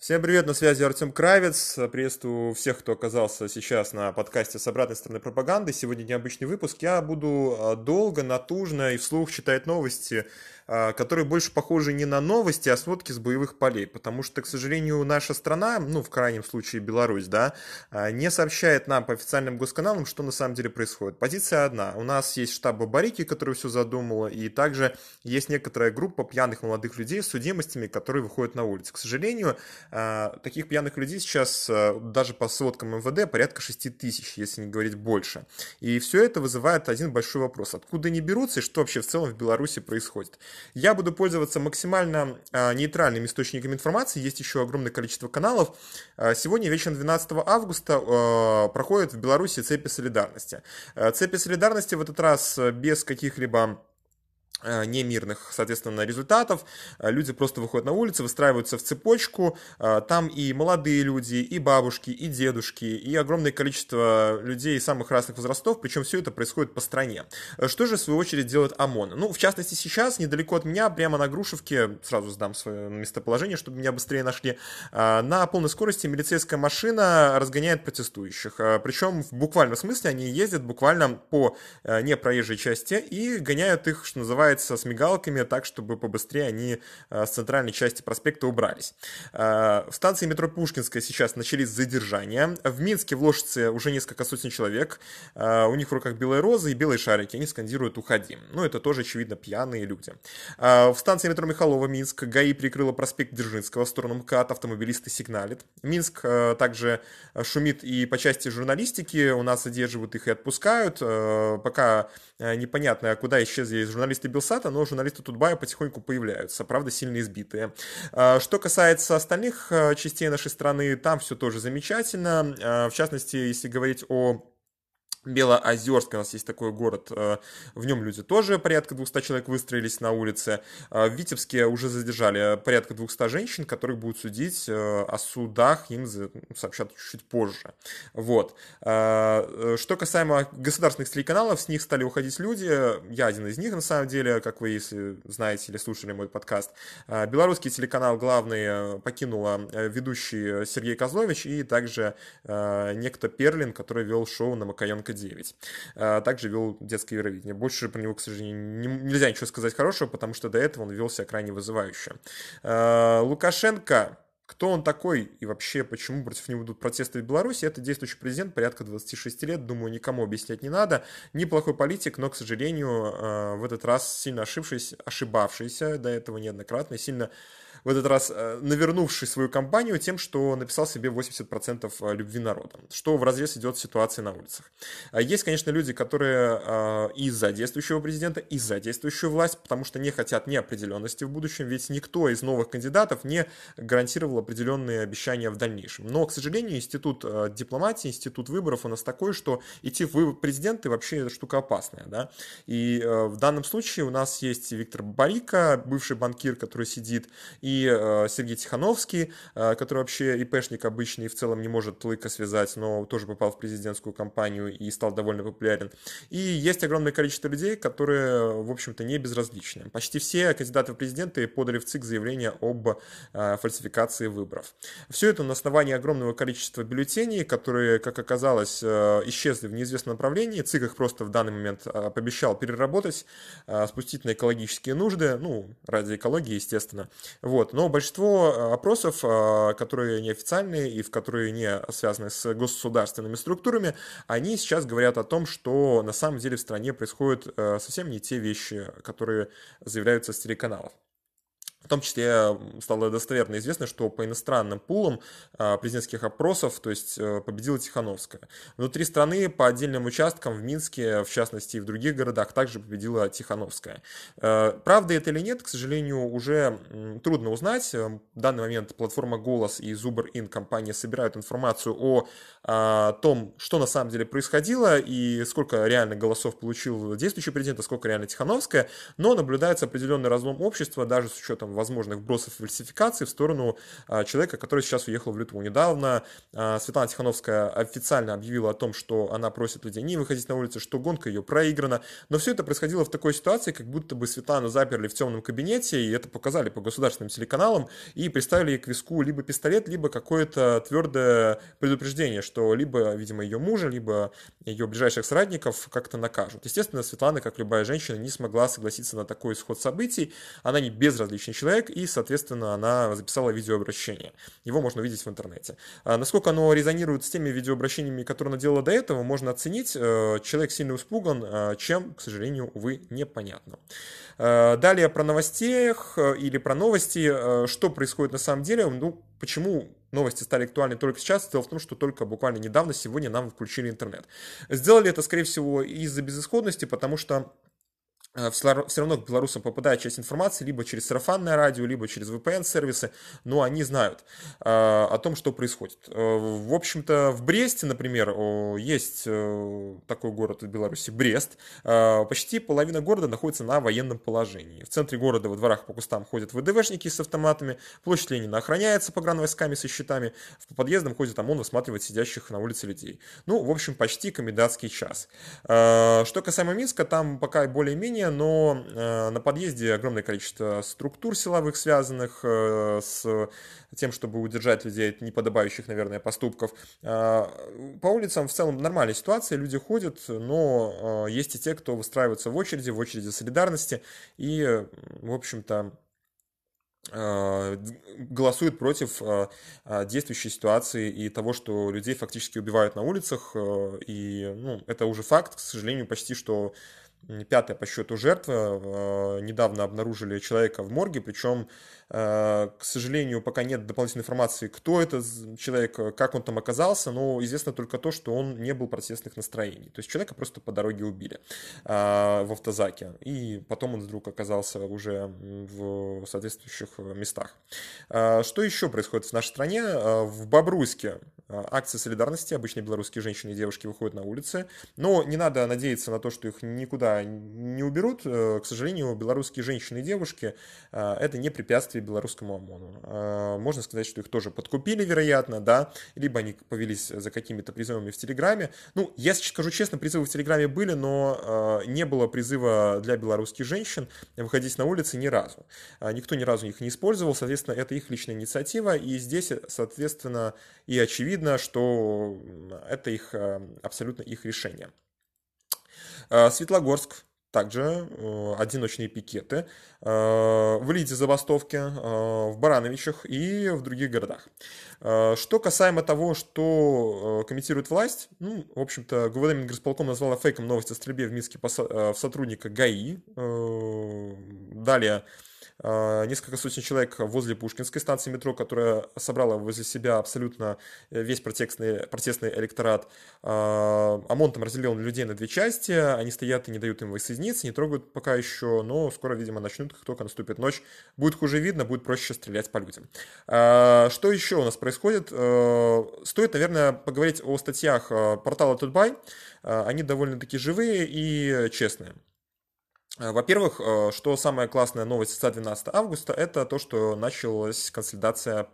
Всем привет, на связи Артем Кравец. Приветствую всех, кто оказался сейчас на подкасте с обратной стороны пропаганды. Сегодня необычный выпуск. Я буду а, долго, натужно и вслух читать новости которые больше похожи не на новости, а сводки с боевых полей, потому что, к сожалению, наша страна, ну, в крайнем случае Беларусь, да, а, не сообщает нам по официальным госканалам, что на самом деле происходит. Позиция одна. У нас есть штаб Бабарики, который все задумала, и также есть некоторая группа пьяных молодых людей с судимостями, которые выходят на улицу. К сожалению, а, таких пьяных людей сейчас даже по сводкам МВД порядка 6 тысяч, если не говорить больше. И все это вызывает один большой вопрос. Откуда они берутся и что вообще в целом в Беларуси происходит? Я буду пользоваться максимально а, нейтральными источниками информации. Есть еще огромное количество каналов. А, сегодня вечером 12 августа а, проходит в Беларуси цепи солидарности. Цепи солидарности в этот раз без каких-либо немирных, соответственно, результатов. Э, люди просто выходят на улицы, выстраиваются в цепочку. Э, там и молодые люди, и бабушки, и дедушки, и огромное количество людей самых разных возрастов, причем все это происходит по стране. Что же, в свою очередь, делает ОМОН? Ну, в частности, сейчас, недалеко от меня, прямо на Грушевке, сразу сдам свое местоположение, чтобы меня быстрее нашли, на полной скорости милицейская машина разгоняет протестующих. Причем в буквальном смысле они ездят буквально по непроезжей части и гоняют их, что называется, называется, с мигалками, так, чтобы побыстрее они э, с центральной части проспекта убрались. Э, в станции метро Пушкинская сейчас начались задержания. В Минске, в Лошице уже несколько сотен человек. Э, у них в руках белые розы и белые шарики. Они скандируют «Уходи». Ну, это тоже, очевидно, пьяные люди. В станции метро Михалова, Минск, ГАИ прикрыла проспект Дзержинского в сторону МКАД, автомобилисты сигналят. Минск также шумит и по части журналистики, у нас задерживают их и отпускают. Пока непонятно, куда исчезли журналисты Белсата, но журналисты Тутбая потихоньку появляются, правда, сильно избитые. А, что касается остальных а, частей нашей страны, там все тоже замечательно. А, в частности, если говорить о Белоозерск, у нас есть такой город, э, в нем люди тоже порядка 200 человек выстроились на улице. Э, в Витебске уже задержали порядка 200 женщин, которых будут судить э, о судах, им сообщат чуть позже. Вот. Что касаемо государственных телеканалов, с них стали уходить люди, я один из них на самом деле, как вы, если знаете или слушали мой подкаст. Белорусский телеканал главный покинула ведущий Сергей Козлович и также некто Перлин, который вел шоу на Макаенко 9. А, также вел детское Евровидение. Больше про него, к сожалению, не, нельзя ничего сказать хорошего, потому что до этого он вел себя крайне вызывающе. А, Лукашенко кто он такой и вообще почему против него идут протесты в Беларуси, это действующий президент, порядка 26 лет, думаю, никому объяснять не надо. Неплохой политик, но, к сожалению, а, в этот раз сильно ошибшийся, ошибавшийся до этого неоднократно, сильно в этот раз э, навернувший свою кампанию тем, что написал себе 80% э, любви народа, что в разрез идет ситуации на улицах. А есть, конечно, люди, которые э, из-за действующего президента, из-за действующую власть, потому что не хотят неопределенности в будущем, ведь никто из новых кандидатов не гарантировал определенные обещания в дальнейшем. Но, к сожалению, институт дипломатии, институт выборов у нас такой, что идти в президенты вообще штука опасная. Да? И в данном случае у нас есть Виктор Барика, бывший банкир, который сидит, и и э, Сергей Тихановский, э, который вообще ИПшник обычный и в целом не может лыка связать, но тоже попал в президентскую кампанию и стал довольно популярен. И есть огромное количество людей, которые, в общем-то, не безразличны. Почти все кандидаты в президенты подали в ЦИК заявление об э, фальсификации выборов. Все это на основании огромного количества бюллетеней, которые, как оказалось, исчезли в неизвестном направлении. ЦИК их просто в данный момент пообещал переработать, спустить на экологические нужды, ну, ради экологии, естественно. Вот. Вот. Но большинство э, опросов, э, которые неофициальные и в которые не связаны с государственными структурами, они сейчас говорят о том, что на самом деле в стране происходят э, совсем не те вещи, которые заявляются с телеканалов. В том числе стало достоверно известно, что по иностранным пулам а, президентских опросов, то есть э, победила Тихановская. Внутри страны по отдельным участкам в Минске, в частности и в других городах, также победила Тихановская. Э, правда это или нет, к сожалению, уже трудно узнать. Э, в данный момент платформа «Голос» и Зубр.ин компания собирают информацию о, о том, что на самом деле происходило и сколько реально голосов получил действующий президент, а сколько реально Тихановская, но наблюдается определенный разлом общества, даже с учетом возможных вбросов фальсификации в сторону человека, который сейчас уехал в Литву. Недавно Светлана Тихановская официально объявила о том, что она просит людей не выходить на улицу, что гонка ее проиграна. Но все это происходило в такой ситуации, как будто бы Светлану заперли в темном кабинете, и это показали по государственным телеканалам, и приставили к виску либо пистолет, либо какое-то твердое предупреждение, что либо, видимо, ее мужа, либо ее ближайших соратников как-то накажут. Естественно, Светлана, как любая женщина, не смогла согласиться на такой исход событий. Она не безразличный человек, и, соответственно, она записала видеообращение. Его можно увидеть в интернете. А насколько оно резонирует с теми видеообращениями, которые она делала до этого, можно оценить. Э, человек сильно испуган, э, чем, к сожалению, увы, непонятно. Э, далее про новостях или про новости. Что происходит на самом деле? Ну, почему новости стали актуальны только сейчас. Дело в том, что только буквально недавно, сегодня нам включили интернет. Сделали это, скорее всего, из-за безысходности, потому что Э, все равно к белорусам попадает часть информации либо через сарафанное радио, либо через VPN-сервисы, но они знают э, о том, что происходит. Э, в общем-то, в Бресте, например, есть такой город в Беларуси, Брест. Почти половина города находится на военном положении. В центре города во дворах по кустам ходят ВДВшники с автоматами, площадь Ленина охраняется погранвойсками со щитами, по подъездам ходит ОМОН высматривать сидящих на улице людей. Ну, в общем, почти комендантский час. Что касаемо Минска, там пока более-менее управления, но э, на подъезде огромное количество структур силовых, связанных э, с тем, чтобы удержать людей от неподобающих, наверное, поступков. Э, по улицам в целом нормальная ситуация, люди ходят, но есть и те, кто выстраивается в очереди, в очереди солидарности, и, в общем-то, голосует против действующей ситуации и того, что людей фактически убивают на улицах. И ну, это уже факт, к сожалению, почти что пятая по счету жертва. Э, недавно обнаружили человека в морге, причем Э, к сожалению, пока нет дополнительной информации, кто это человек, как он там оказался, но известно только то, что он не был протестных настроений. То есть человека просто по дороге убили в автозаке, и потом он вдруг оказался уже в соответствующих местах. Э, что еще происходит в нашей стране? В Бобруйске акции солидарности, обычные белорусские женщины и девушки выходят на улицы, но не надо надеяться на то, что их никуда не уберут. К сожалению, белорусские женщины и девушки это не препятствие белорусскому ОМОНу. А, можно сказать, что их тоже подкупили, вероятно, да, либо они повелись за какими-то призывами в Телеграме. Ну, я скажу честно, призывы в Телеграме были, но а, не было призыва для белорусских женщин выходить на улицы ни разу. А, никто ни разу их не использовал, соответственно, это их личная инициатива, и здесь, соответственно, и очевидно, что это их абсолютно их решение. Светлогорск, также э, одиночные пикеты э, в Лиде Забастовке, э, в Барановичах и в других городах. Что касаемо того, что комментирует власть, ну, в общем-то, ГУВД Мингорисполком назвала фейком новость о стрельбе в Минске в сотрудника ГАИ. Далее несколько сотен человек возле Пушкинской станции метро, которая собрала возле себя абсолютно э, весь протестный, протестный электорат. А, ОМОН там разделил людей на две части, они стоят и не дают им воссоединиться, не трогают пока еще, но скоро, видимо, начнут, как только наступит ночь. Будет хуже видно, будет проще стрелять по людям. Что еще у нас происходит? Стоит, наверное, поговорить о статьях портала Тутбай. Они довольно-таки живые и честные. Э, во-первых, э, что самая классная новость с 12 августа, это то, что началась консолидация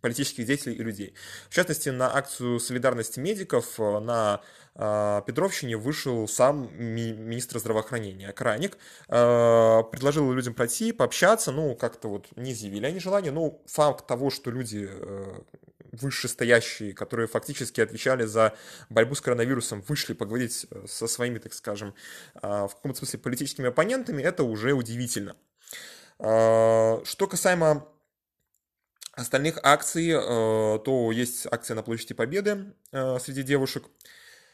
политических деятелей и людей. В частности, на акцию солидарности медиков э, на Петровщине вышел сам ми- министр здравоохранения Краник, предложил людям пройти, пообщаться, ну, как-то вот не изъявили они желание, но факт того, что люди вышестоящие, которые фактически отвечали за борьбу с коронавирусом, вышли поговорить э, со своими, так скажем, а, в каком-то смысле политическими оппонентами, это уже удивительно. А, что касаемо остальных акций, э, то есть акция на площади Победы э, среди девушек.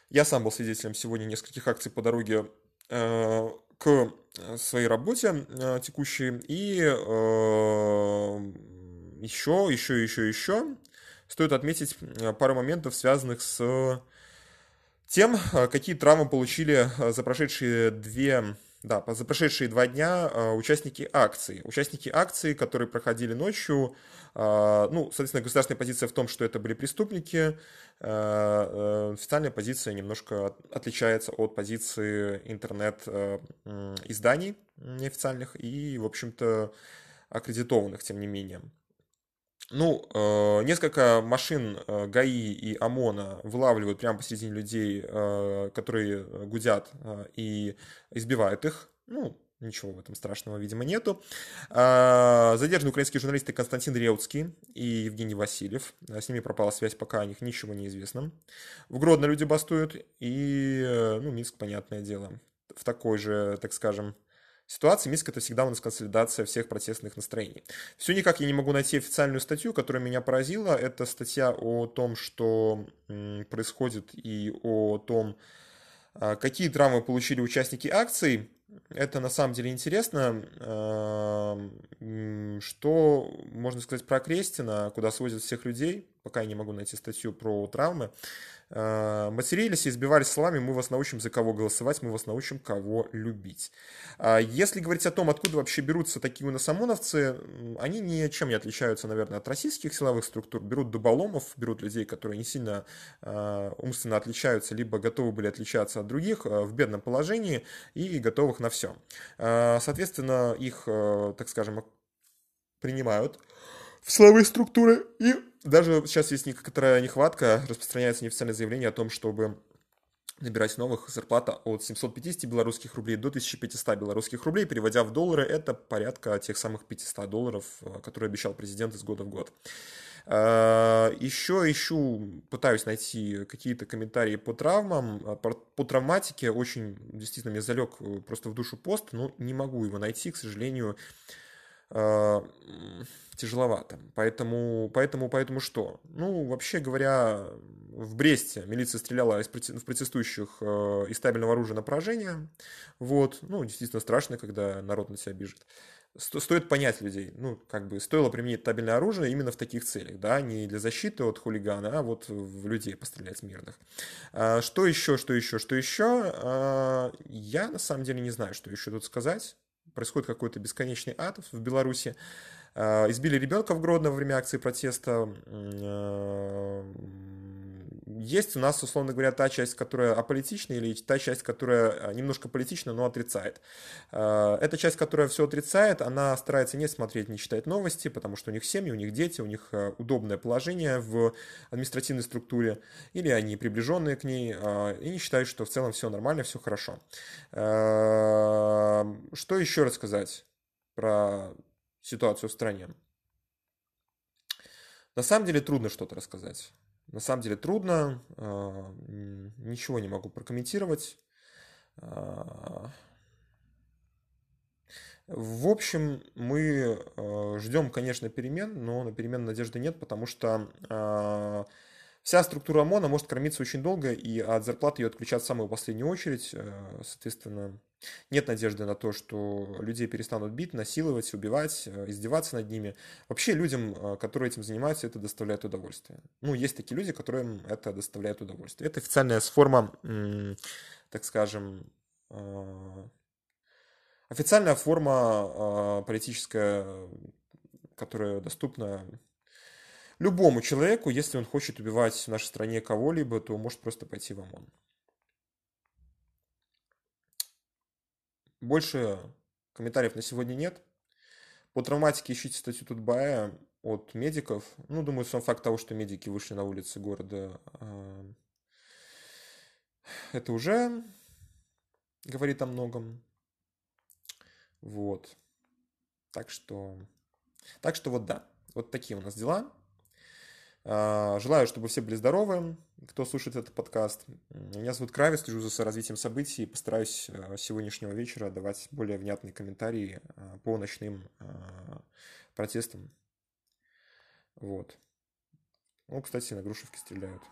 Я сам был свидетелем сегодня нескольких акций по дороге к своей работе текущей. И еще, еще, еще, еще стоит отметить э, пару моментов, связанных с тем, э, какие травмы получили э, за прошедшие две да, за прошедшие два дня участники акции. Участники акции, которые проходили ночью, ну, соответственно, государственная позиция в том, что это были преступники. Официальная позиция немножко отличается от позиции интернет-изданий неофициальных. И, в общем-то, аккредитованных, тем не менее. Ну, э, несколько машин э, ГАИ и ОМОНа вылавливают прямо посередине людей, э, которые гудят э, и избивают их. Ну, Ничего в этом страшного, видимо, нету. А, задержаны украинские журналисты Константин Реутский и Евгений Васильев. С ними пропала связь, пока о них ничего не известно. В Гродно люди бастуют, и, э, ну, Минск, понятное дело, в такой же, так скажем, ситуации. Минск — это всегда у нас консолидация всех протестных настроений. Все никак я не могу найти официальную статью, которая меня поразила. Это статья о том, что происходит, и о том, а, какие травмы получили участники акций это на самом деле интересно. Что можно сказать про Крестина, куда свозят всех людей? Пока я не могу найти статью про травмы. Э, матерились и избивались словами «мы вас научим, за кого голосовать, мы вас научим, кого любить». А если говорить о том, откуда вообще берутся такие уносомоновцы, они ничем не отличаются, наверное, от российских силовых структур. Берут дуболомов, берут людей, которые не сильно э, умственно отличаются, либо готовы были отличаться от других э, в бедном положении и готовых на все. Соответственно, их, так скажем, принимают в силовые структуры и даже сейчас есть некоторая нехватка, распространяется неофициальное заявление о том, чтобы набирать новых зарплата от 750 белорусских рублей до 1500 белорусских рублей, переводя в доллары, это порядка тех самых 500 долларов, э, которые обещал президент из года в год. Э, Еще ищу, пытаюсь найти какие-то комментарии по травмам, э, по травматике, очень действительно мне залег просто в душу пост, но не могу его найти, к сожалению, тяжеловато. Поэтому, поэтому, поэтому что? Ну, вообще говоря, в Бресте милиция стреляла в протестующих э, из стабильного оружия на поражение. Вот. Ну, действительно страшно, когда народ на себя бежит. Сто, стоит понять людей. Ну, как бы стоило применить табельное оружие именно в таких целях, да, не для защиты от хулигана, а вот в людей пострелять мирных. А, что еще, что еще, что еще? Я на самом деле не знаю, что еще тут сказать. Происходит какой-то бесконечный ад в Беларуси. Э, избили ребенка в Гродно во время акции протеста. Э, есть у нас, условно говоря, та часть, которая аполитична, или та часть, которая э, немножко политична, но отрицает. Эта часть, которая все отрицает, она старается не смотреть, не читать новости, потому что у них семьи, у них дети, у них удобное положение в административной структуре, или они приближенные к ней, и не считают, что в целом все нормально, все хорошо. Что еще рассказать про ситуацию в стране. На самом деле трудно что-то рассказать. На самом деле трудно, а, ничего не могу прокомментировать. А, в общем, мы а, ждем, конечно, перемен, но на перемен надежды нет, потому что Вся структура ОМОНа может кормиться очень долго, и от зарплаты ее отключат в самую последнюю очередь. Э, соответственно, нет надежды на то, что людей перестанут бить, насиловать, убивать, э, издеваться над ними. Вообще людям, э, которые этим занимаются, это доставляет удовольствие. Ну, есть такие люди, которым это доставляет удовольствие. Это официальная форма, так скажем, официальная форма политическая, которая доступна любому человеку, если он хочет убивать в нашей стране кого-либо, то может просто пойти в ОМОН. Больше комментариев на сегодня нет. По травматике ищите статью Тутбая от медиков. Ну, думаю, сам факт того, что медики вышли на улицы города, а, это уже говорит о многом. Вот. Так что... Так что вот да. Вот такие у нас дела. А, желаю, чтобы все были здоровы, кто слушает этот подкаст. Меня зовут Кравец, слежу за развитием событий и постараюсь а, сегодняшнего вечера давать более внятные комментарии а, по ночным протестам. Вот. Ну, кстати, на Грушевке стреляют.